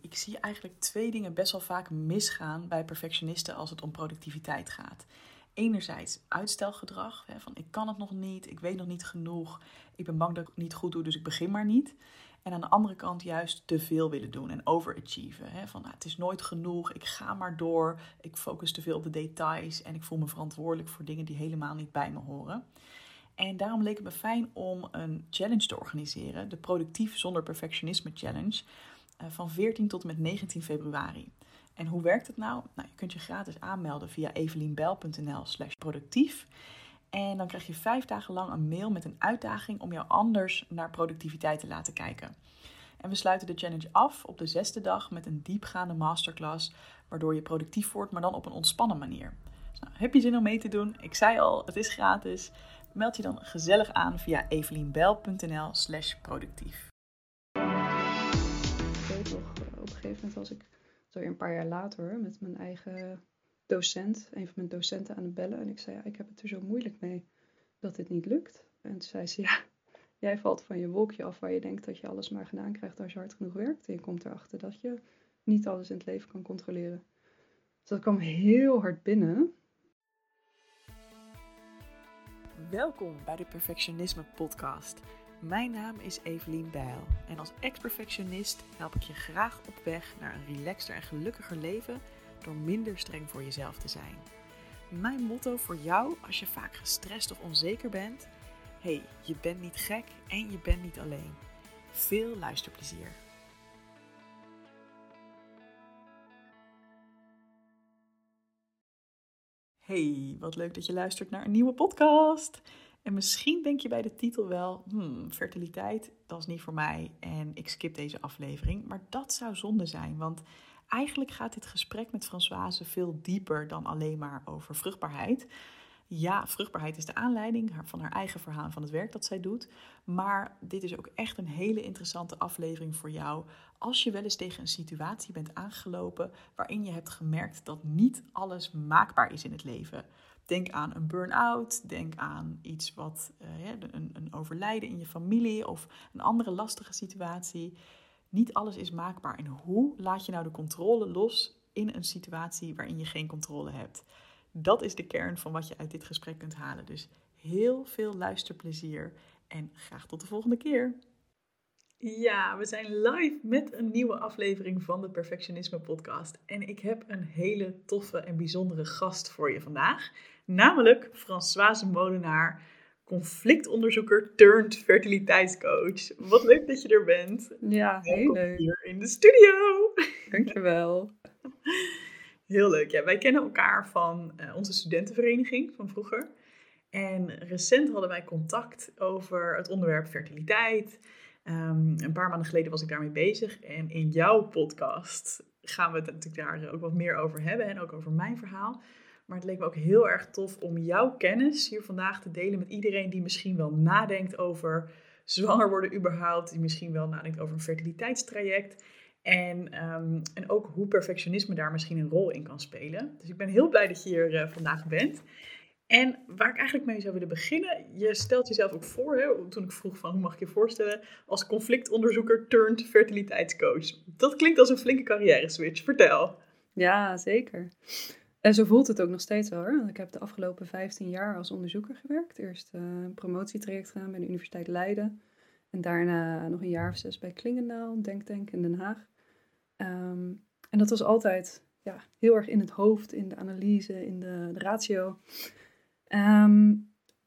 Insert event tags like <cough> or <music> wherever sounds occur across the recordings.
ik zie eigenlijk twee dingen best wel vaak misgaan bij perfectionisten als het om productiviteit gaat. Enerzijds uitstelgedrag, hè, van ik kan het nog niet, ik weet nog niet genoeg, ik ben bang dat ik het niet goed doe, dus ik begin maar niet. En aan de andere kant juist te veel willen doen en overachieven. Hè? Van nou, het is nooit genoeg, ik ga maar door, ik focus te veel op de details en ik voel me verantwoordelijk voor dingen die helemaal niet bij me horen. En daarom leek het me fijn om een challenge te organiseren, de Productief zonder Perfectionisme Challenge, van 14 tot en met 19 februari. En hoe werkt het nou? nou je kunt je gratis aanmelden via evelienbel.nl slash productief. En dan krijg je vijf dagen lang een mail met een uitdaging om jou anders naar productiviteit te laten kijken. En we sluiten de challenge af op de zesde dag met een diepgaande masterclass, waardoor je productief wordt, maar dan op een ontspannen manier. Dus nou, heb je zin om mee te doen? Ik zei al, het is gratis. Meld je dan gezellig aan via evelienbel.nl gegeven moment was ik, zo een paar jaar later, met mijn eigen docent, een van mijn docenten aan het bellen. En ik zei, ja, ik heb het er zo moeilijk mee dat dit niet lukt. En toen zei ze, ja, jij valt van je wolkje af waar je denkt dat je alles maar gedaan krijgt als je hard genoeg werkt. En je komt erachter dat je niet alles in het leven kan controleren. Dus dat kwam heel hard binnen. Welkom bij de Perfectionisme Podcast. Mijn naam is Evelien Bijl en als ex-perfectionist help ik je graag op weg naar een relaxter en gelukkiger leven door minder streng voor jezelf te zijn. Mijn motto voor jou als je vaak gestrest of onzeker bent: hey, je bent niet gek en je bent niet alleen. Veel luisterplezier. Hey, wat leuk dat je luistert naar een nieuwe podcast. En misschien denk je bij de titel wel, hmm, fertiliteit, dat is niet voor mij en ik skip deze aflevering. Maar dat zou zonde zijn, want Eigenlijk gaat dit gesprek met Françoise veel dieper dan alleen maar over vruchtbaarheid. Ja, vruchtbaarheid is de aanleiding van haar eigen verhaal van het werk dat zij doet. Maar dit is ook echt een hele interessante aflevering voor jou. Als je wel eens tegen een situatie bent aangelopen waarin je hebt gemerkt dat niet alles maakbaar is in het leven. Denk aan een burn-out, denk aan iets wat, uh, een, een overlijden in je familie of een andere lastige situatie. Niet alles is maakbaar. En hoe laat je nou de controle los in een situatie waarin je geen controle hebt? Dat is de kern van wat je uit dit gesprek kunt halen. Dus heel veel luisterplezier en graag tot de volgende keer. Ja, we zijn live met een nieuwe aflevering van de Perfectionisme Podcast. En ik heb een hele toffe en bijzondere gast voor je vandaag. Namelijk Françoise Molenaar conflictonderzoeker turned fertiliteitscoach. Wat leuk dat je er bent. Ja, heel leuk. Hier in de studio. Dankjewel. <laughs> Heel leuk. Ja, wij kennen elkaar van uh, onze studentenvereniging van vroeger. En recent hadden wij contact over het onderwerp fertiliteit. Um, een paar maanden geleden was ik daarmee bezig. En in jouw podcast gaan we het natuurlijk daar ook wat meer over hebben. En ook over mijn verhaal. Maar het leek me ook heel erg tof om jouw kennis hier vandaag te delen met iedereen die misschien wel nadenkt over zwanger worden überhaupt. Die misschien wel nadenkt over een fertiliteitstraject. En, ehm, en ook hoe perfectionisme daar misschien een rol in kan spelen. Dus ik ben heel blij dat je hier uh, vandaag bent. En waar ik eigenlijk mee zou willen beginnen, je stelt jezelf ook voor, hè, toen ik vroeg van hoe mag ik je voorstellen, als conflictonderzoeker turned fertiliteitscoach. Dat klinkt als een flinke carrière switch. Vertel. Ja, zeker. En zo voelt het ook nog steeds wel hoor. Ik heb de afgelopen 15 jaar als onderzoeker gewerkt. Eerst uh, een promotietraject gedaan bij de Universiteit Leiden. En daarna nog een jaar of zes bij Klingendaal, Denktank in Den Haag. Ehm, en dat was altijd ja, heel erg in het hoofd, in de analyse, in de, de ratio. Ehm,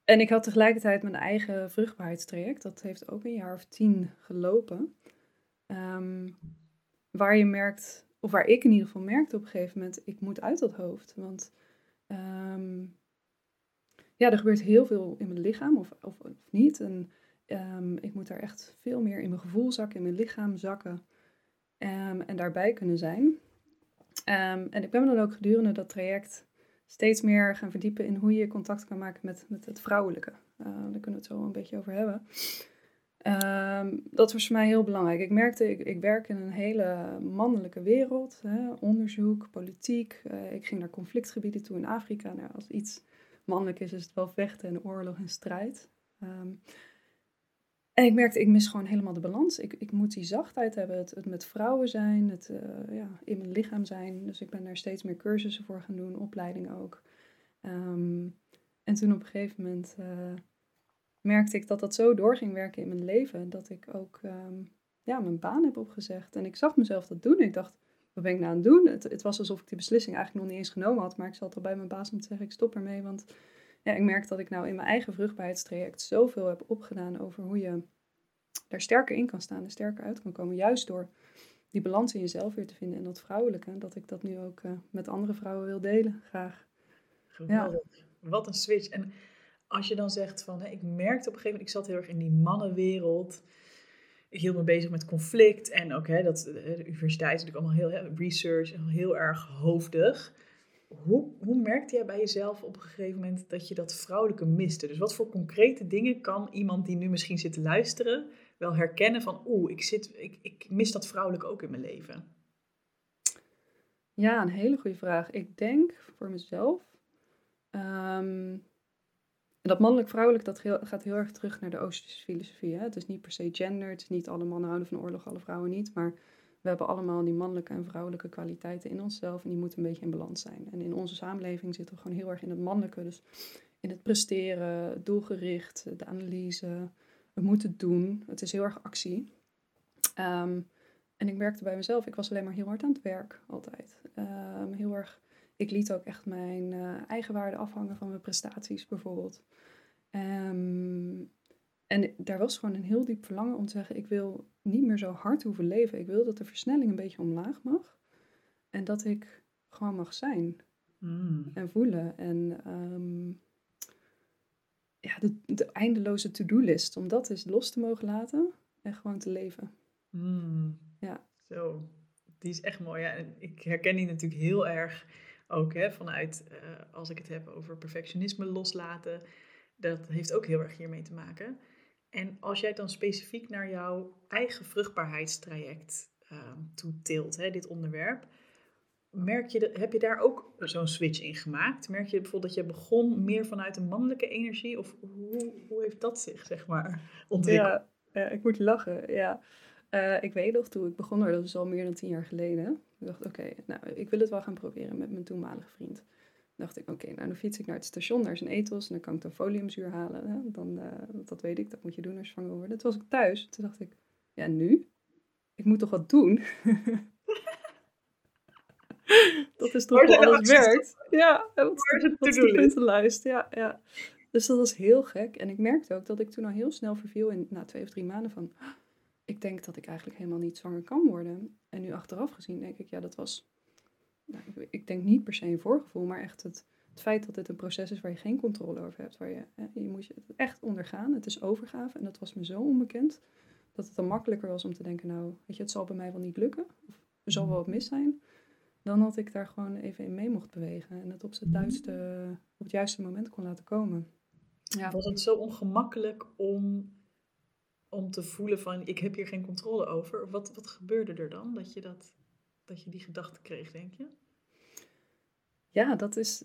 en ik had tegelijkertijd mijn eigen vruchtbaarheidstraject. Dat heeft ook een jaar of tien gelopen. Um, waar je merkt of waar ik in ieder geval merkte op een gegeven moment, ik moet uit dat hoofd. Want ehm, ja, er gebeurt heel veel in mijn lichaam of, of, of niet. En um, ik moet daar echt veel meer in mijn gevoel zakken, in mijn lichaam zakken. Um, en daarbij kunnen zijn. en ik ben me dan ook gedurende dat traject steeds meer gaan verdiepen in hoe je contact kan maken met, met het vrouwelijke. Uh, daar kunnen we het zo een beetje over hebben. Ehm, dat was voor mij heel belangrijk. Ik merkte, ik, ik werk in een hele mannelijke wereld. Hè, onderzoek, politiek. Uh, ik ging naar conflictgebieden toe in Afrika. Nou, als iets mannelijk is, is het wel vechten en oorlog en strijd. Um, En ik merkte, ik mis gewoon helemaal de balans. Ik, ik moet die zachtheid hebben, het, met vrouwen zijn, het uh, ja, in mijn lichaam zijn. Dus ik ben daar steeds meer cursussen voor gaan doen, opleidingen ook. Ehm, en toen op een gegeven moment uh, merkte ik dat dat zo door ging werken in mijn leven, dat ik ook um, ja, mijn baan heb opgezegd. En ik zag mezelf dat doen. Ik dacht, wat ben ik nou aan het doen? Het, het, was alsof ik die beslissing eigenlijk nog niet eens genomen had, maar ik zat al bij mijn baas om te zeggen, ik stop ermee, want ja, ik merk dat ik nou in mijn eigen vruchtbaarheidstraject zoveel heb opgedaan over hoe je daar sterker in kan staan en sterker uit kan komen. Juist door die balans in jezelf weer te vinden en dat vrouwelijke. Dat ik dat nu ook uh, met andere vrouwen wil delen, graag. Geweldig. Ja. Wat een switch. En als je dan zegt van, hè, ik merkte op een gegeven moment, ik zat heel erg in die mannenwereld. Ik hield me bezig met conflict en ook hè, dat, de universiteit natuurlijk allemaal heel, research, heel erg hoofdig. Hoe, hoe merkte jij bij jezelf op een gegeven moment dat je dat vrouwelijke miste? Dus wat voor concrete dingen kan iemand die nu misschien zit te luisteren wel herkennen van oeh, ik, zit, ik, ik mis dat vrouwelijk ook in mijn leven? Ja, een hele goede vraag. Ik denk voor mezelf. Ehm, dat mannelijk-vrouwelijk dat gaat heel erg terug naar de Oosterse filosofie. Hè? Het is niet per se gender, het is niet alle mannen houden van oorlog, alle vrouwen niet. Maar we hebben allemaal die mannelijke en vrouwelijke kwaliteiten in onszelf en die moeten een beetje in balans zijn. En in onze samenleving zitten we gewoon heel erg in het mannelijke. Dus in het presteren, doelgericht, de analyse, we moeten doen. Het is heel erg actie. Ehm, en ik merkte bij mezelf, ik was alleen maar heel hard aan het werk, altijd. Um, heel erg, ik liet ook echt mijn uh, eigen waarde afhangen van mijn prestaties bijvoorbeeld. Um, en daar was gewoon een heel diep verlangen om te zeggen, ik wil niet meer zo hard hoeven leven. Ik wil dat de versnelling een beetje omlaag mag. En dat ik gewoon mag zijn. Mm. En voelen. En ja, de, de eindeloze to-do-list, om dat eens los te mogen laten en gewoon te leven. Mm. Ja. Zo, die is echt mooi. Ja. En ik herken die natuurlijk heel erg ook hè, vanuit, uh, als ik het heb over perfectionisme loslaten. Dat heeft ook heel erg hiermee te maken. En als jij dan specifiek naar jouw eigen vruchtbaarheidstraject uh, toetilt, hè, dit onderwerp, merk je, heb je daar ook zo'n switch in gemaakt? Merk je bijvoorbeeld dat je begon meer vanuit een mannelijke energie? Of hoe, hoe heeft dat zich, zeg maar, ontwikkeld? Ja, ik moet lachen, ja. Uh, ik weet nog, toen ik begon, dat is al meer dan tien jaar geleden. Ik dacht, oké, nou, ik wil het wel gaan proberen met mijn toenmalige vriend. Dan dacht ik, oké, nou dan fiets ik naar het station, daar is een ethos en dan kan ik dan foliumzuur halen. Hè? Dan, uh, dat weet ik, dat moet je doen als je zwanger wordt. Toen was ik thuis, toen dacht ik, ja nu? Ik moet toch wat doen? <laughs> dat is toch hoe alles werkt. Ja, dat is de puntenlijst. Ja, ja. Dus dat was heel gek. En ik merkte ook dat ik toen al heel snel verviel in na twee of drie maanden van... Ik denk dat ik eigenlijk helemaal niet zwanger kan worden. En nu achteraf gezien denk ik, ja, dat was... Nou, ik, ik, denk niet per se een voorgevoel, maar echt het, het feit dat dit een proces is waar je geen controle over hebt. Waar je, je moet je het echt ondergaan. Het is overgave en dat was me zo onbekend. Dat het dan makkelijker was om te denken, nou, weet je, het zal bij mij wel niet lukken. Of er zal wel wat mis zijn dan had ik daar gewoon even in mee mocht bewegen en het op, het juiste, op het juiste moment kon laten komen. Ja. Was het zo ongemakkelijk om, om te voelen van ik heb hier geen controle over? Wat, wat gebeurde er dan dat je, dat, dat je die gedachte kreeg, denk je? Ja, dat is,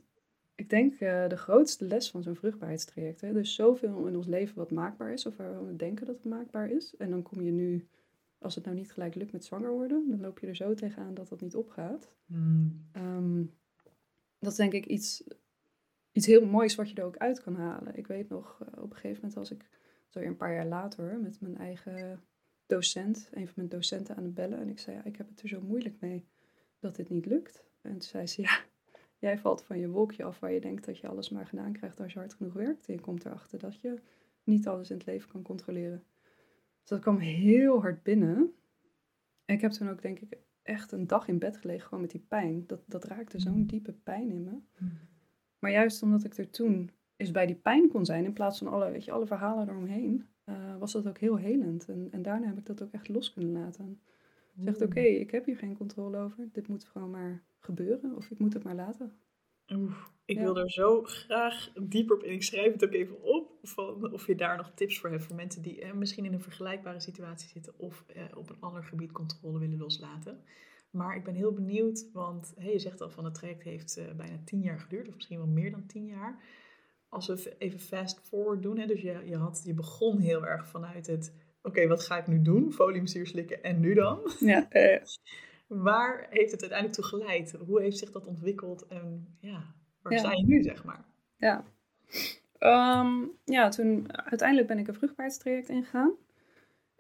ik denk, uh, de grootste les van zo'n vruchtbaarheidstraject. Hè? Dus zoveel in ons leven wat maakbaar is, of waar we denken dat het maakbaar is. En dan kom je nu als het nou niet gelijk lukt met zwanger worden, dan loop je er zo tegenaan dat dat niet opgaat. Hmm. Ehm, dat is denk ik iets, iets heel moois wat je er ook uit kan halen. Ik weet nog, uh, op een gegeven moment was ik weer een paar jaar later met mijn eigen docent, een van mijn docenten aan het bellen. En ik zei, ja, ik heb het er zo moeilijk mee dat dit niet lukt. En toen zei ze, ja, jij valt van je wolkje af waar je denkt dat je alles maar gedaan krijgt als je hard genoeg werkt. En je komt erachter dat je niet alles in het leven kan controleren. Dus dat kwam heel hard binnen. En ik heb toen ook, denk ik, echt een dag in bed gelegen, gewoon met die pijn. Dat, dat raakte zo'n diepe pijn in me. Mm. Maar juist omdat ik er toen eens bij die pijn kon zijn, in plaats van alle, weet je, alle verhalen eromheen, uh, was dat ook heel helend. En, en daarna heb ik dat ook echt los kunnen laten. Zegt, oké, ik heb hier geen controle over. Dit moet gewoon maar gebeuren. Of ik moet het maar laten. Oef, ik wil er zo graag dieper op in. Ik schrijf het ook even op. Van of je daar nog tips voor hebt voor mensen die eh, misschien in een vergelijkbare situatie zitten of eh, op een ander gebied controle willen loslaten. Maar ik ben heel benieuwd, want hey, je zegt al van het traject heeft uh, bijna tien jaar geduurd, of misschien wel meer dan tien jaar. Als we even fast forward doen, hè, dus je, je, had, je begon heel erg vanuit het oké, wat ga ik nu doen? Foliumzuur slikken en nu dan? Ja, uh, <laughs> Waar heeft het uiteindelijk toe geleid? Hoe heeft zich dat ontwikkeld? En ja, waar sta je nu, zeg maar? Ja. Um, ja, toen uiteindelijk ben ik een vruchtbaarheidstraject ingegaan.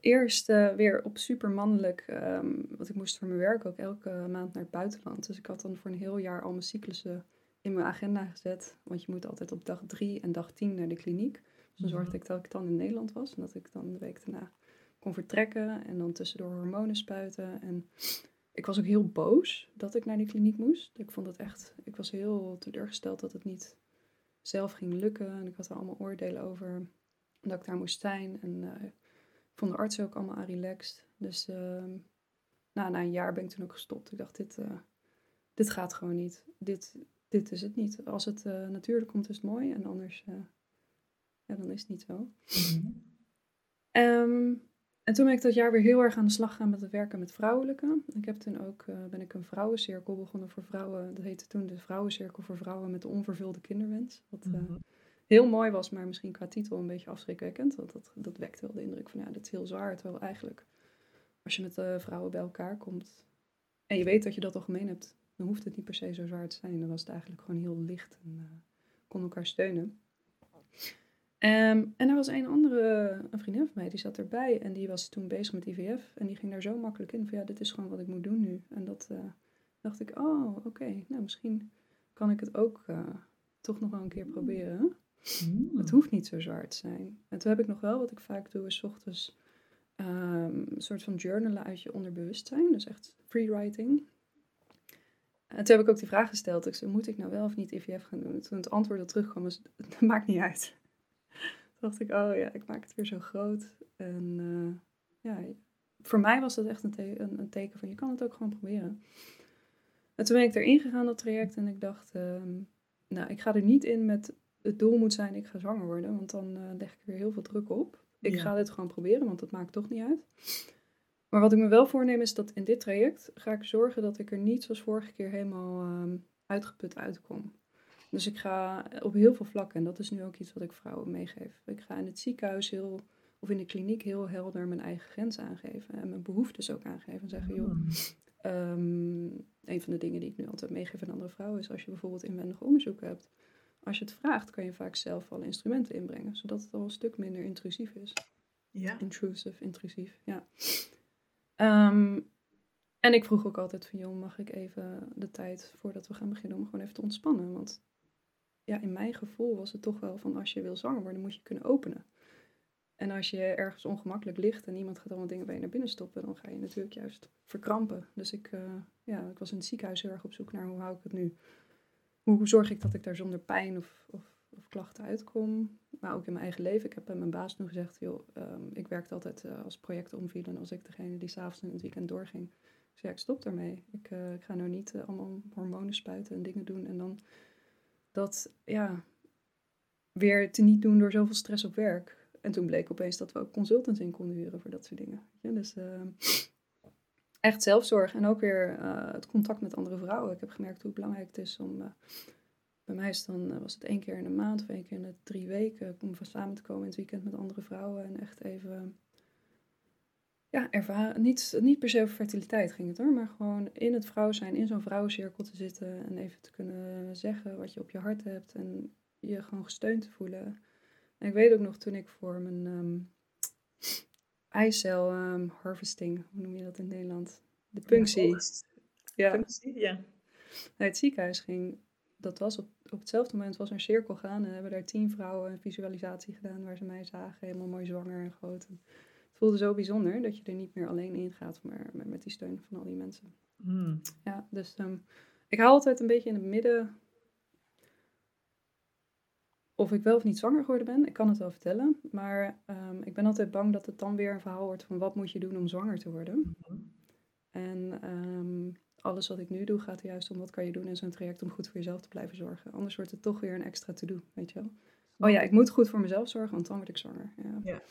Eerst uh, weer op super mannelijk, um, want ik moest voor mijn werk ook elke maand naar het buitenland. Dus ik had dan voor een heel jaar al mijn cyclussen in mijn agenda gezet. Want je moet altijd op dag drie en dag tien naar de kliniek. Dus dan zorgde ik dat ik dan in Nederland was en dat ik dan de week daarna kon vertrekken en dan tussendoor hormonen spuiten. En ik was ook heel boos dat ik naar die kliniek moest. Ik vond het echt, ik was heel teleurgesteld dat het niet zelf ging lukken. En ik had er allemaal oordelen over dat ik daar moest zijn. En uh, ik vond de artsen ook allemaal relaxed. Dus uh, nou, na een jaar ben ik toen ook gestopt. Ik dacht, dit, uh, dit gaat gewoon niet. Dit, dit is het niet. Als het uh, natuurlijk komt, is het mooi. En anders, ja, dan is het niet zo. Mm -hmm. um, en toen ben ik dat jaar weer heel erg aan de slag gaan met het werken met vrouwelijke. Ik heb toen ook, uh, ben ik een vrouwencirkel begonnen voor vrouwen. Dat heette toen de vrouwencirkel voor vrouwen met de onvervulde kinderwens. Wat mm -hmm. heel mooi was, maar misschien qua titel een beetje afschrikwekkend. Want dat, dat wekte wel de indruk van, ja, dat is heel zwaar. Terwijl eigenlijk, als je met vrouwen bij elkaar komt en je weet dat je dat al gemeen hebt, dan hoeft het niet per se zo zwaar te zijn. Dan was het eigenlijk gewoon heel licht en kon elkaar steunen. Um, en er was een andere een vriendin van mij, die zat erbij en die was toen bezig met IVF. En die ging daar zo makkelijk in van ja, dit is gewoon wat ik moet doen nu. En dat uh, dacht ik, oh oké, okay. nou misschien kan ik het ook uh, toch nog wel een keer proberen. Mm. Het hoeft niet zo zwaar te zijn. En toen heb ik nog wel, wat ik vaak doe, is ochtends um, een soort van journalen uit je onderbewustzijn. Dus echt freewriting. En toen heb ik ook die vraag gesteld. Ik zei, moet ik nou wel of niet IVF gaan doen? En toen het antwoord dat terugkwam was, <laughs> maakt niet uit dacht ik, oh ja, ik maak het weer zo groot. En uh, ja, voor mij was dat echt een, te een, een, teken van je kan het ook gewoon proberen. En toen ben ik erin gegaan, dat traject, en ik dacht, um, nou, ik ga er niet in met het doel moet zijn, ik ga zwanger worden, want dan uh, leg ik er weer heel veel druk op. Ik ja. ga dit gewoon proberen, want dat maakt toch niet uit. Maar wat ik me wel voorneem is dat in dit traject ga ik zorgen dat ik er niet zoals vorige keer helemaal um, uitgeput uitkom. Dus ik ga op heel veel vlakken, en dat is nu ook iets wat ik vrouwen meegeef. Ik ga in het ziekenhuis heel, of in de kliniek heel helder mijn eigen grenzen aangeven. En mijn behoeftes ook aangeven. En zeggen, joh, um, een van de dingen die ik nu altijd meegeef aan andere vrouwen is als je bijvoorbeeld inwendig onderzoek hebt. Als je het vraagt, kan je vaak zelf alle instrumenten inbrengen, zodat het al een stuk minder intrusief is. Ja. Intrusive, intrusief, ja. Um, en ik vroeg ook altijd van, joh, mag ik even de tijd voordat we gaan beginnen om gewoon even te ontspannen? Want ja, in mijn gevoel was het toch wel van als je wil zwanger worden, moet je kunnen openen. En als je ergens ongemakkelijk ligt en iemand gaat allemaal dingen bij je naar binnen stoppen, dan ga je natuurlijk juist verkrampen. Dus ik, uh, ja, ik was in het ziekenhuis heel erg op zoek naar hoe hou ik het nu? Hoe, zorg ik dat ik daar zonder pijn of, of, klachten uitkom? Maar ook in mijn eigen leven. Ik heb bij mijn baas nu gezegd, joh, um, ik werkte altijd uh, als projecten omvielen als ik degene die s'avonds in het weekend doorging. Zei, ja, ik stop daarmee. Ik, uh, ik ga nou niet allemaal hormonen spuiten en dingen doen en dan dat ja, weer te niet doen door zoveel stress op werk. En toen bleek opeens dat we ook consultants in konden huren voor dat soort dingen. Ja, dus uh, echt zelfzorg en ook weer het contact met andere vrouwen. Ik heb gemerkt hoe belangrijk het is om. Bij mij is dan, was het één keer in de maand of één keer in de drie weken om samen te komen in het weekend met andere vrouwen. En echt even ja, ervaren. Niet, niet per se over fertiliteit ging het hoor, maar gewoon in het vrouw zijn, in zo'n vrouwencirkel te zitten en even te kunnen zeggen wat je op je hart hebt en je gewoon gesteund te voelen. En ik weet ook nog toen ik voor mijn um, eicel um, harvesting, hoe noem je dat in Nederland? De punctie. Ja. Punctie, ja. Naar het ziekenhuis ging, dat was op, op hetzelfde moment was er een cirkel gaan en hebben daar tien vrouwen een visualisatie gedaan waar ze mij zagen, helemaal mooi zwanger en groot. En het voelde zo bijzonder dat je er niet meer alleen in gaat, maar, met die steun van al die mensen. Hmm. Ja, dus um, ik hou altijd een beetje in het midden of ik wel of niet zwanger geworden ben. Ik kan het wel vertellen, maar um, ik ben altijd bang dat het dan weer een verhaal wordt van wat moet je doen om zwanger te worden. Hmm. En um, alles wat ik nu doe gaat er juist om wat kan je doen in zo'n traject om goed voor jezelf te blijven zorgen. Anders wordt het toch weer een extra to-do, weet je wel. Oh ja, ik moet goed voor mezelf zorgen, want dan word ik zwanger. Ja. ja.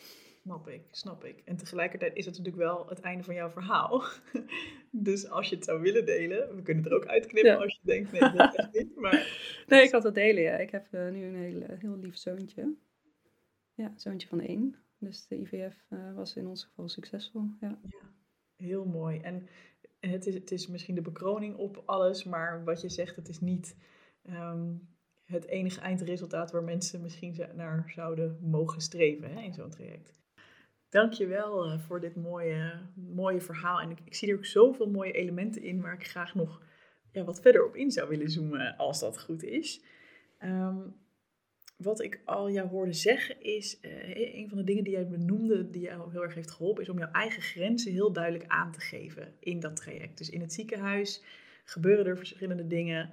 Snap ik, snap ik. En tegelijkertijd is het natuurlijk wel het einde van jouw verhaal. <laughs> dus als je het zou willen delen, we kunnen het er ook uitknippen ja. als je denkt, nee, dat echt niet. Maar... <laughs> Nee, ik had het delen, ja. Ik heb uh, nu een heel, heel lief zoontje. Ja, zoontje van één. Dus de IVF was in ons geval succesvol. Ja. ja, heel mooi. En het is, het is misschien de bekroning op alles, maar wat je zegt, het is niet ehm, het enige eindresultaat waar mensen misschien naar zouden mogen streven hè, in zo'n traject. Dankjewel uh, voor dit mooie, mooie verhaal. En ik, ik, zie er ook zoveel mooie elementen in waar ik graag nog ja, wat verder op in zou willen zoomen, als dat goed is. Ehm, wat ik al jou hoorde zeggen is, uh, een van de dingen die jij benoemde, die jou heel erg heeft geholpen, is om jouw eigen grenzen heel duidelijk aan te geven in dat traject. Dus in het ziekenhuis gebeuren er verschillende dingen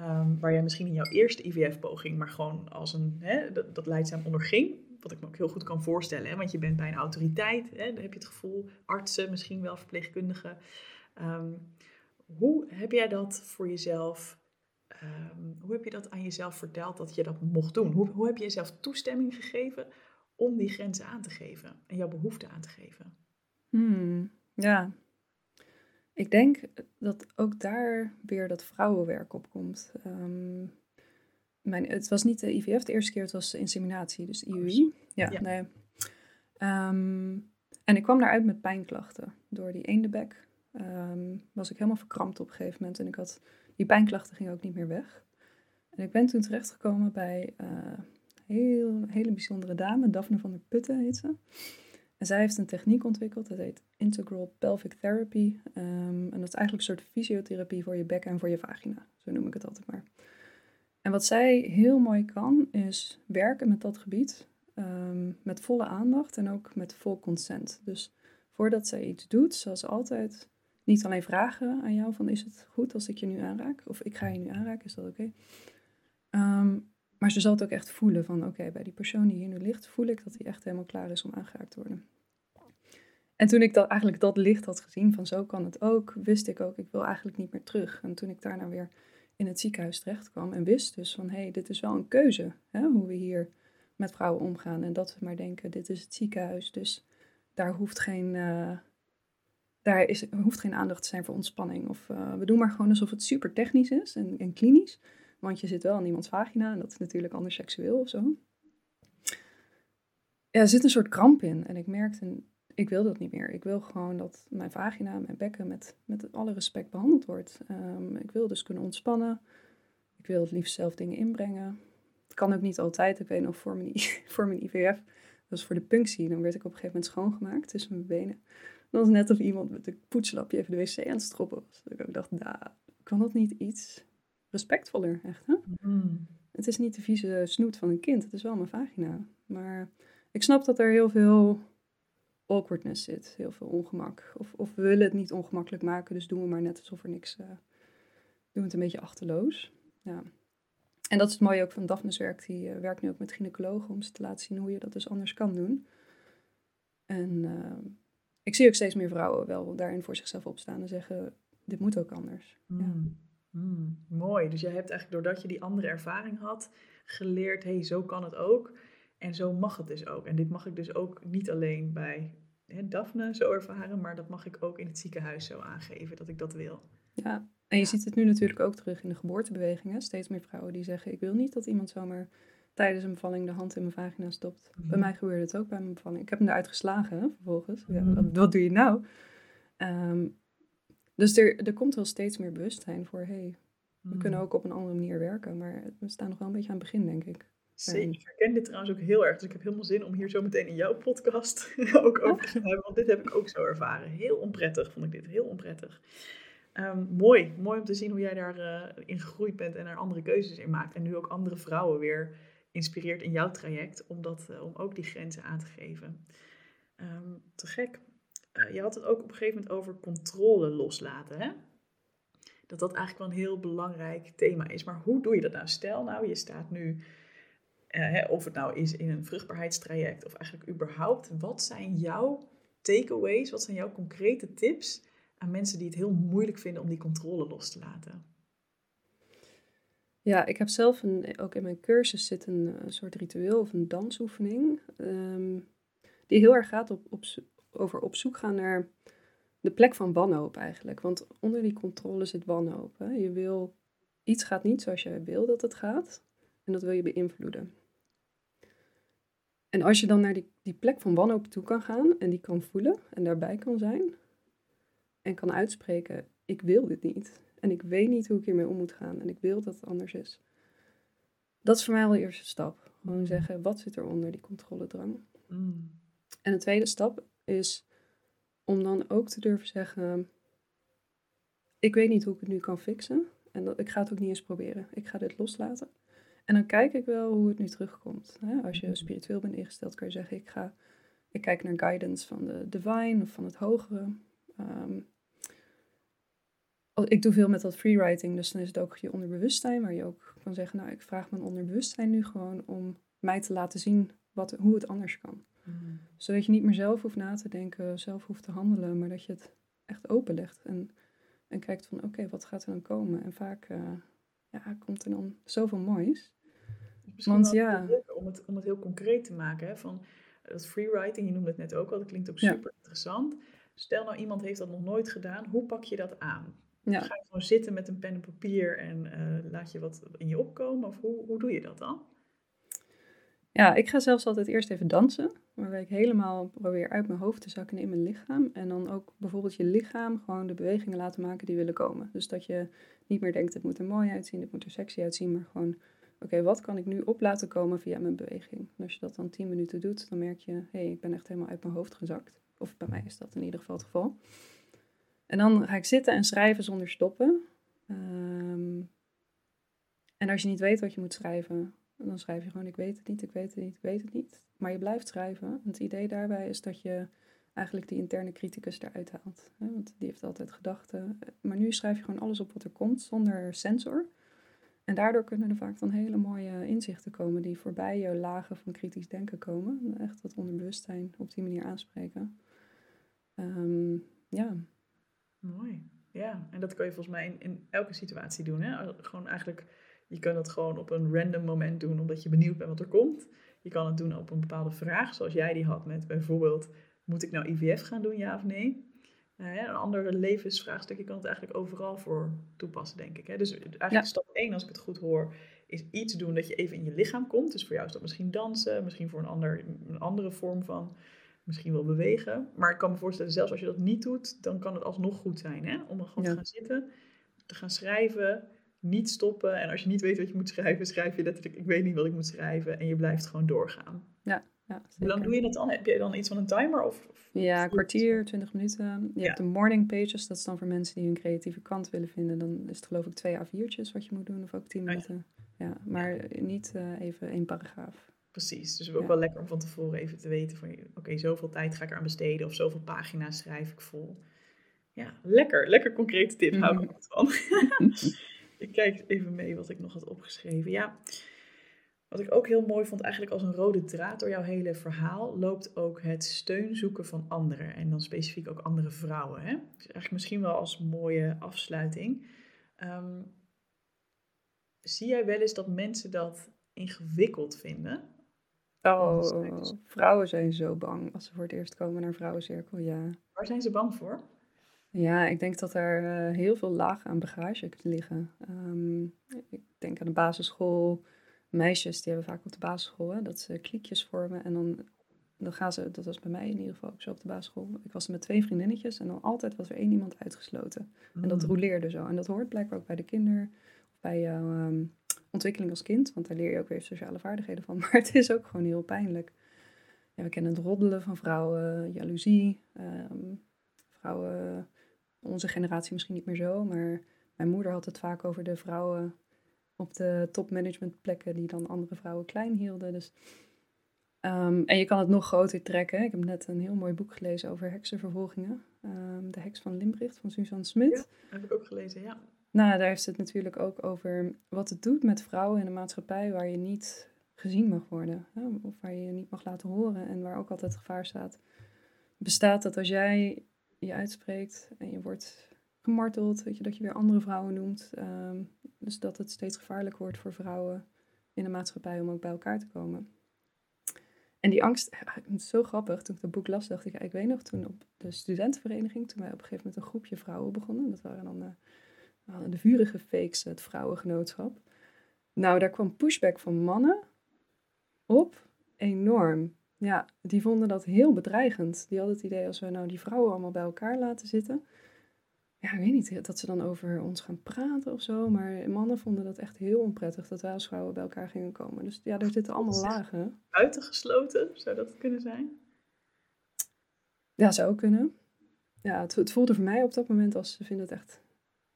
um, waar jij misschien in jouw eerste IVF-poging, maar gewoon als een, hè, dat, leidzaam onderging. Wat ik me ook heel goed kan voorstellen, want je bent bij een autoriteit, hè, dan heb je het gevoel, artsen, misschien wel verpleegkundigen. Ehm, hoe heb jij dat voor jezelf Ehm, hoe heb je dat aan jezelf verteld dat je dat mocht doen? Hoe, hoe heb je jezelf toestemming gegeven om die grenzen aan te geven en jouw behoeften aan te geven? Hmm, ja, ik denk dat ook daar weer dat vrouwenwerk op komt. Um, mijn, het was niet de IVF de eerste keer, het was de inseminatie, dus IUI. Ja, ja. nee. Ehm, en ik kwam daaruit met pijnklachten. Door die eendebek um, was ik helemaal verkrampt op een gegeven moment. En ik had die pijnklachten gingen ook niet meer weg. En ik ben toen terechtgekomen bij uh, een hele bijzondere dame, Daphne van der Putten heet ze. En zij heeft een techniek ontwikkeld, dat heet Integral Pelvic Therapy. Um, en dat is eigenlijk een soort fysiotherapie voor je bekken en voor je vagina. Zo noem ik het altijd maar. En wat zij heel mooi kan, is werken met dat gebied. Um, met volle aandacht en ook met vol consent. Dus voordat zij iets doet, ze altijd niet alleen vragen aan jou van is het goed als ik je nu aanraak? Of ik ga je nu aanraken, is dat oké? Ehm, maar ze zal het ook echt voelen van oké, bij die persoon die hier nu ligt, voel ik dat hij echt helemaal klaar is om aangeraakt te worden. En toen ik dat, eigenlijk dat licht had gezien van zo kan het ook, wist ik ook, ik wil eigenlijk niet meer terug. En toen ik daarna weer in het ziekenhuis terecht kwam en wist dus van hé, hey, dit is wel een keuze, hè, hoe we hier met vrouwen omgaan. En dat we maar denken, dit is het ziekenhuis, dus daar hoeft geen... Uh, daar is, hoeft geen aandacht te zijn voor ontspanning. Of uh, we doen maar gewoon alsof het super technisch is en, en, klinisch. Want je zit wel in iemands vagina en dat is natuurlijk anders seksueel of zo. Ja, er zit een soort kramp in. En ik merkte, ik wil dat niet meer. Ik wil gewoon dat mijn vagina, mijn bekken met, met alle respect behandeld wordt. Um, ik wil dus kunnen ontspannen. Ik wil het liefst zelf dingen inbrengen. Het kan ook niet altijd. Ik weet nog voor mijn, <laughs> voor mijn IVF, dat was voor de punctie. Dan werd ik op een gegeven moment schoongemaakt tussen mijn benen. Dat was net of iemand met een poetslapje even de wc aan het stroppen was. Dat ik ook dacht, nou, kan dat niet iets respectvoller, echt, hè? Mm. Het is niet de vieze snoet van een kind, het is wel mijn vagina. Maar ik snap dat er heel veel awkwardness zit, heel veel ongemak. Of, of we willen het niet ongemakkelijk maken, dus doen we maar net alsof er niks... Uh, doen we het een beetje achterloos. Ja. En dat is het mooie ook van Daphne's werk. Die uh, werkt nu ook met gynaecologen om ze te laten zien hoe je dat dus anders kan doen. En uh, ik zie ook steeds meer vrouwen wel daarin voor zichzelf opstaan en zeggen: dit moet ook anders. Ja. Mm, mm, mooi. Dus jij hebt eigenlijk doordat je die andere ervaring had, geleerd: hey, zo kan het ook. En zo mag het dus ook. En dit mag ik dus ook niet alleen bij hè, Daphne zo ervaren, maar dat mag ik ook in het ziekenhuis zo aangeven dat ik dat wil. Ja, en je ziet het nu natuurlijk ook terug in de geboortebewegingen. Steeds meer vrouwen die zeggen: Ik wil niet dat iemand zomaar tijdens een bevalling de hand in mijn vagina stopt. Bij mhm. mij gebeurde het ook bij mijn bevalling. Ik heb hem eruit geslagen vervolgens. Ja, mhm. wat, doe je nou? Ehm, dus er, er komt wel steeds meer bewustzijn voor, hey, we mhm. kunnen ook op een andere manier werken. Maar we staan nog wel een beetje aan het begin, denk ik. Zeker. Ik herken dit trouwens ook heel erg. Dus ik heb helemaal zin om hier zo meteen in jouw podcast <laughs> ook over te hebben. Want dit heb ik ook zo ervaren. Heel onprettig vond ik dit. Heel onprettig. Um, mooi. Mooi om te zien hoe jij daarin uh, in gegroeid bent en er andere keuzes in maakt. En nu ook andere vrouwen weer inspireert in jouw traject om, dat, eh, om ook die grenzen aan te geven. Ehm, te gek. Uh, je had het ook op een gegeven moment over controle loslaten. Hè? Dat dat eigenlijk wel een heel belangrijk thema is. Maar hoe doe je dat nou? Stel nou, je staat nu, uh, hè, of het nou is in een vruchtbaarheidstraject of eigenlijk überhaupt. Wat zijn jouw takeaways? Wat zijn jouw concrete tips aan mensen die het heel moeilijk vinden om die controle los te laten? Ja, ik heb zelf ook in mijn cursus zit een, eh, soort ritueel of een dansoefening. Um, die heel erg gaat op, op, over op zoek gaan naar de plek van wanhoop eigenlijk. Want onder die controle zit wanhoop. Hè? Je wil, iets gaat niet zoals jij wil dat het gaat. En dat wil je beïnvloeden. En als je dan naar die, die plek van wanhoop toe kan gaan en die kan voelen en daarbij kan zijn en kan uitspreken, ik wil dit niet. En ik weet niet hoe ik hiermee om moet gaan en ik wil dat het anders is. Dat is voor mij al de eerste stap. Gewoon zeggen, wat zit er onder die controledrang? Mm. En de tweede stap is om dan ook te durven zeggen, ik weet niet hoe ik het nu kan fixen. En dat, ik ga het ook niet eens proberen. Ik ga dit loslaten. En dan kijk ik wel hoe het nu terugkomt. Als je spiritueel bent ingesteld, kan je zeggen: ik, ga, ik kijk naar guidance van de divine of van het hogere. Ehm, ik doe veel met dat freewriting, dus dan is het ook je onderbewustzijn, waar je ook kan zeggen: Nou, ik vraag mijn onderbewustzijn nu gewoon om mij te laten zien wat, hoe het anders kan. Mm. Zodat je niet meer zelf hoeft na te denken, zelf hoeft te handelen, maar dat je het echt openlegt en, en kijkt van: oké, wat gaat er dan komen? En vaak uh, ja, komt er dan zoveel moois. Want ja. Om het, om het heel concreet te maken, hè, van dat freewriting, je noemde het net ook al, dat klinkt ook super interessant. Stel nou, iemand heeft dat nog nooit gedaan, hoe pak je dat aan? Ja. Ga je gewoon zitten met een pen en papier en uh, laat je wat in je opkomen? Of hoe, hoe doe je dat dan? Ja, ik ga zelfs altijd eerst even dansen, waarbij ik helemaal probeer uit mijn hoofd te zakken in mijn lichaam. En dan ook bijvoorbeeld je lichaam gewoon de bewegingen laten maken die willen komen. Dus dat je niet meer denkt, het moet er mooi uitzien, het moet er sexy uitzien, maar gewoon oké, wat kan ik nu op laten komen via mijn beweging? En als je dat dan 10 minuten doet, dan merk je, hé, hey, ik ben echt helemaal uit mijn hoofd gezakt. Of bij mij is dat in ieder geval het geval. En dan ga ik zitten en schrijven zonder stoppen. Ehm, en als je niet weet wat je moet schrijven, dan schrijf je gewoon: Ik weet het niet, ik weet het niet, ik weet het niet. Maar je blijft schrijven. Het idee daarbij is dat je eigenlijk die interne criticus eruit haalt. Hè? Want die heeft altijd gedachten. Maar nu schrijf je gewoon alles op wat er komt zonder sensor. En daardoor kunnen er vaak dan hele mooie inzichten komen die voorbij je lagen van kritisch denken komen. Echt dat onderbewustzijn op die manier aanspreken. Ehm, ja. Mooi. Ja, en dat kan je volgens mij in, in elke situatie doen. Hè? Gewoon eigenlijk, je kan het gewoon op een random moment doen omdat je benieuwd bent wat er komt. Je kan het doen op een bepaalde vraag, zoals jij die had met bijvoorbeeld, moet ik nou IVF gaan doen, ja of nee? Uh, een andere levensvraagstuk, je kan het eigenlijk overal voor toepassen, denk ik. Hè? Dus eigenlijk stap 1, als ik het goed hoor, is iets doen dat je even in je lichaam komt. Dus voor jou is dat misschien dansen, misschien voor een, ander, een andere vorm van misschien wel bewegen. Maar ik kan me voorstellen, zelfs als je dat niet doet, dan kan het alsnog goed zijn. Hè? Om er gewoon te gaan zitten, te gaan schrijven, niet stoppen. En als je niet weet wat je moet schrijven, schrijf je letterlijk, ik weet niet wat ik moet schrijven. En je blijft gewoon doorgaan. Ja, ja, Hoe lang doe je dat dan? Heb je dan iets van een timer? Of, ja, een kwartier, twintig minuten. Je hebt de morning pages, dat is dan voor mensen die hun creatieve kant willen vinden. Dan is het geloof ik twee A4'tjes wat je moet doen, of ook tien oh minuten. ja. maar niet uh, even één paragraaf. Precies, dus ook wel lekker om van tevoren even te weten van, oké, zoveel tijd ga ik eraan besteden of zoveel pagina's schrijf ik vol. Ja, lekker, lekker concrete tip, hou ik van. <laughs> <laughs> ik kijk even mee wat ik nog had opgeschreven. Ja, wat ik ook heel mooi vond, eigenlijk als een rode draad door jouw hele verhaal, loopt ook het steun zoeken van anderen. En dan specifiek ook andere vrouwen. Hè? Dus eigenlijk misschien wel als mooie afsluiting. Ehm, zie jij wel eens dat mensen dat ingewikkeld vinden? Oh, vrouwen zijn zo bang als ze voor het eerst komen naar vrouwencirkel, ja. Waar zijn ze bang voor? Ja, ik denk dat er uh, heel veel lagen aan bagage liggen. Um, ik denk aan de basisschool, meisjes die hebben vaak op de basisschool, hè, dat ze kliekjes vormen. En dan, dan gaan ze, dat was bij mij in ieder geval ook zo op de basisschool. Ik was met twee vriendinnetjes en dan altijd was er één iemand uitgesloten. En dat mm. roleerde zo. En dat hoort blijkbaar ook bij de kinder, of bij jouw um, ontwikkeling als kind. Want daar leer je ook weer sociale vaardigheden van. <laughs> Maar het is ook gewoon heel pijnlijk. Ja, we kennen het roddelen van vrouwen, jaloezie. Um, vrouwen, onze generatie misschien niet meer zo, maar mijn moeder had het vaak over de vrouwen op de topmanagementplekken die dan andere vrouwen klein hielden. Dus, um, en je kan het nog groter trekken. Ik heb net een heel mooi boek gelezen over heksenvervolgingen. Um, de heks van Limbricht van Suzanne Smit. Heb ik ook gelezen, ja. Nou, daar heeft het natuurlijk ook over wat het doet met vrouwen in een maatschappij waar je niet gezien mag worden. Hè? Of waar je je niet mag laten horen en waar ook altijd gevaar staat. Bestaat dat als jij je uitspreekt en je wordt gemarteld, weet je, dat je weer andere vrouwen noemt. Ehm, dus dat het steeds gevaarlijker wordt voor vrouwen in de maatschappij om ook bij elkaar te komen. En die angst, zo grappig. Toen ik dat boek las, dacht ik, ik weet nog, toen op de studentenvereniging, toen wij op een gegeven moment een groepje vrouwen begonnen. Dat waren dan de, de vurige fakes, het vrouwengenootschap. Nou, daar kwam pushback van mannen op enorm. Ja, die vonden dat heel bedreigend. Die hadden het idee als we nou die vrouwen allemaal bij elkaar laten zitten. Ja, ik weet niet, dat ze dan over ons gaan praten of zo. Maar mannen vonden dat echt heel onprettig dat wij als vrouwen bij elkaar gingen komen. Dus ja, er zitten allemaal lagen. Buitengesloten, zou dat kunnen zijn? Ja, zou kunnen. Ja, het, het voelde voor mij op dat moment als ze vinden het echt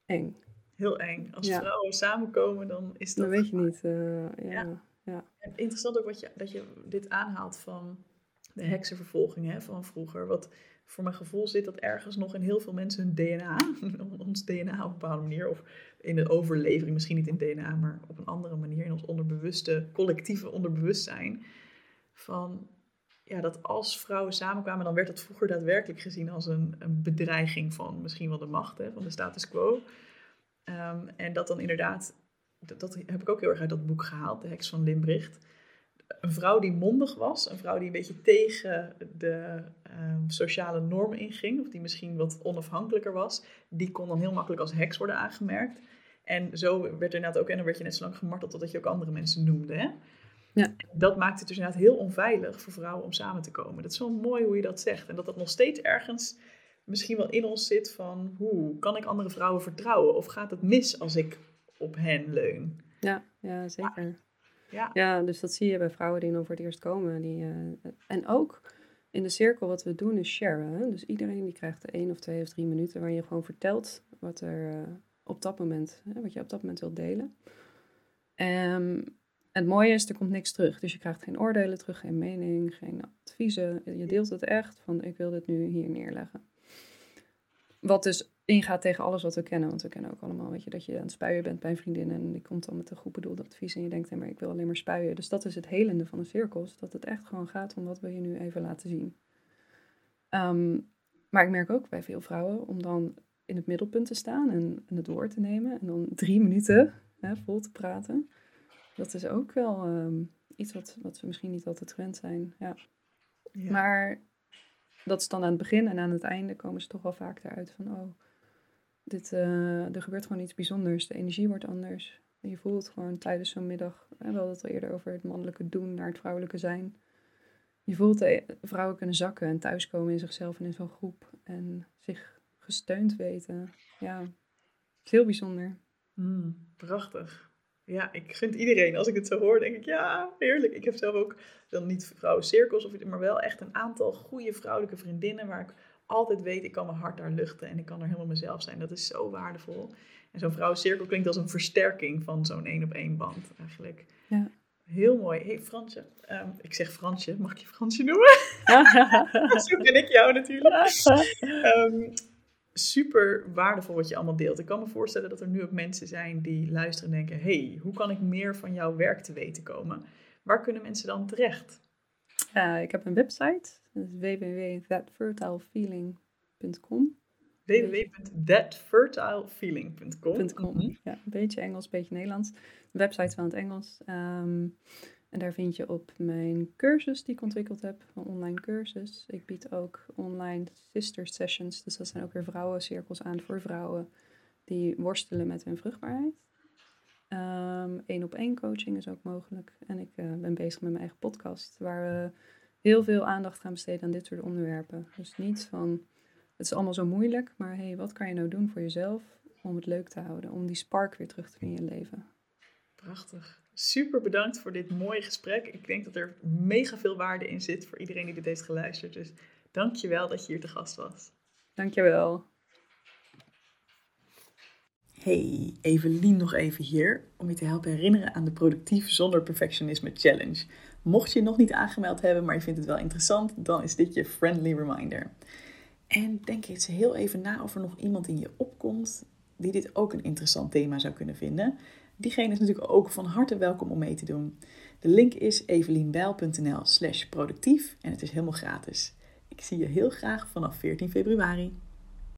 eng. Heel eng. Als vrouwen samenkomen, dan is dat... Dat weet je niet, uh, ja. ja. Interessant ook wat je, dat je dit aanhaalt van de heksenvervolging hè, van vroeger. Wat voor mijn gevoel zit dat ergens nog in heel veel mensen hun DNA, <laughs> ons DNA op een bepaalde manier, of in de overlevering, misschien niet in DNA, maar op een andere manier, in ons onderbewuste, collectieve onderbewustzijn. Van ja, dat als vrouwen samenkwamen, dan werd dat vroeger daadwerkelijk gezien als een, een bedreiging van misschien wel de macht, hè, van de status quo. Ehm, en dat dan inderdaad, dat, heb ik ook heel erg uit dat boek gehaald, De Heks van Limbricht. Een vrouw die mondig was, een vrouw die een beetje tegen de ehm, sociale normen inging, of die misschien wat onafhankelijker was, die kon dan heel makkelijk als heks worden aangemerkt. En zo werd er inderdaad ook, en dan werd je net zo lang gemarteld totdat je ook andere mensen noemde. Hè? Ja. Dat maakt het dus inderdaad heel onveilig voor vrouwen om samen te komen. Dat is wel mooi hoe je dat zegt. En dat dat nog steeds ergens misschien wel in ons zit van... hoe kan ik andere vrouwen vertrouwen? Of gaat het mis als ik op hen leun? Ja, ja zeker. Ja. ja, dus dat zie je bij vrouwen die dan voor het eerst komen. Die, uh, en ook in de cirkel wat we doen is sharen. Dus iedereen die krijgt één of twee of drie minuten... waar je gewoon vertelt wat er uh, op dat moment... wat je op dat moment wilt delen. Um, het mooie is, er komt niks terug. Dus je krijgt geen oordelen terug, geen mening, geen adviezen. Je deelt het echt van ik wil dit nu hier neerleggen. Wat dus ingaat tegen alles wat we kennen. Want we kennen ook allemaal, weet je, dat je aan het spuien bent bij een vriendin. En die komt dan met een goed bedoeld advies. En je denkt, nee, maar ik wil alleen maar spuien. Dus dat is het helende van de cirkels. Dat het echt gewoon gaat om wat wil je nu even laten zien. Ehm, maar ik merk ook bij veel vrouwen om dan in het middelpunt te staan en, en het woord te nemen. En dan drie minuten hè, vol te praten. Dat is ook wel ehm, iets wat, wat we misschien niet altijd gewend zijn. Ja. Maar dat is dan aan het begin en aan het einde komen ze toch wel vaak eruit van, oh, dit, uh, er gebeurt gewoon iets bijzonders. De energie wordt anders. En je voelt gewoon tijdens zo'n middag, we hadden het al eerder over het mannelijke doen naar het vrouwelijke zijn. Je voelt de vrouwen kunnen zakken en thuiskomen in zichzelf en in zo'n groep. En zich gesteund weten. Ja, het is heel bijzonder. Mm, prachtig. Ja, ik gun iedereen. Als ik het zo hoor, denk ik, ja, heerlijk. Ik heb zelf ook dan niet vrouwencirkels, of, maar wel echt een aantal goede vrouwelijke vriendinnen waar ik altijd weet, ik kan mijn hart daar luchten en ik kan er helemaal mezelf zijn. Dat is zo waardevol. En zo'n vrouwencirkel klinkt als een versterking van zo'n één op één band eigenlijk. Ja. Heel mooi. hey, Fransje. Um, ik zeg Fransje. Mag ik je Fransje noemen? <laughs> <laughs> Zo ken ik jou natuurlijk. Um, <laughs> super waardevol wat je allemaal deelt. Ik kan me voorstellen dat er nu ook mensen zijn die luisteren en denken: hey, hoe kan ik meer van jouw werk te weten komen? Waar kunnen mensen dan terecht? Uh, ik heb een website, www.thatfertilefeeling.com www.thatfertilefeeling.com mhm. Ja, een beetje Engels, een beetje Nederlands. De website van het Engels. Um, en daar vind je op mijn cursus die ik ontwikkeld heb, een online cursus. Ik bied ook online sister sessions, dus dat zijn ook weer vrouwencirkels aan voor vrouwen die worstelen met hun vruchtbaarheid. Eén op één coaching is ook mogelijk. En ik uh, ben bezig met mijn eigen podcast, waar we heel veel aandacht gaan besteden aan dit soort onderwerpen. Dus niet van, het is allemaal zo moeilijk, maar hey, wat kan je nou doen voor jezelf om het leuk te houden, om die spark weer terug te vinden in je leven? Prachtig. Super bedankt voor dit mooie gesprek. Ik denk dat er mega veel waarde in zit voor iedereen die dit heeft geluisterd. Dus dank je wel dat je hier te gast was. Dank je wel. Hey, Evelien nog even hier om je te helpen herinneren aan de Productief Zonder Perfectionisme Challenge. Mocht je nog niet aangemeld hebben, maar je vindt het wel interessant, dan is dit je friendly reminder. En denk eens heel even na of er nog iemand in je opkomt die dit ook een interessant thema zou kunnen vinden. Diegene is natuurlijk ook van harte welkom om mee te doen. De link is evelienbijl.nl slash productief en het is helemaal gratis. Ik zie je heel graag vanaf 14 februari.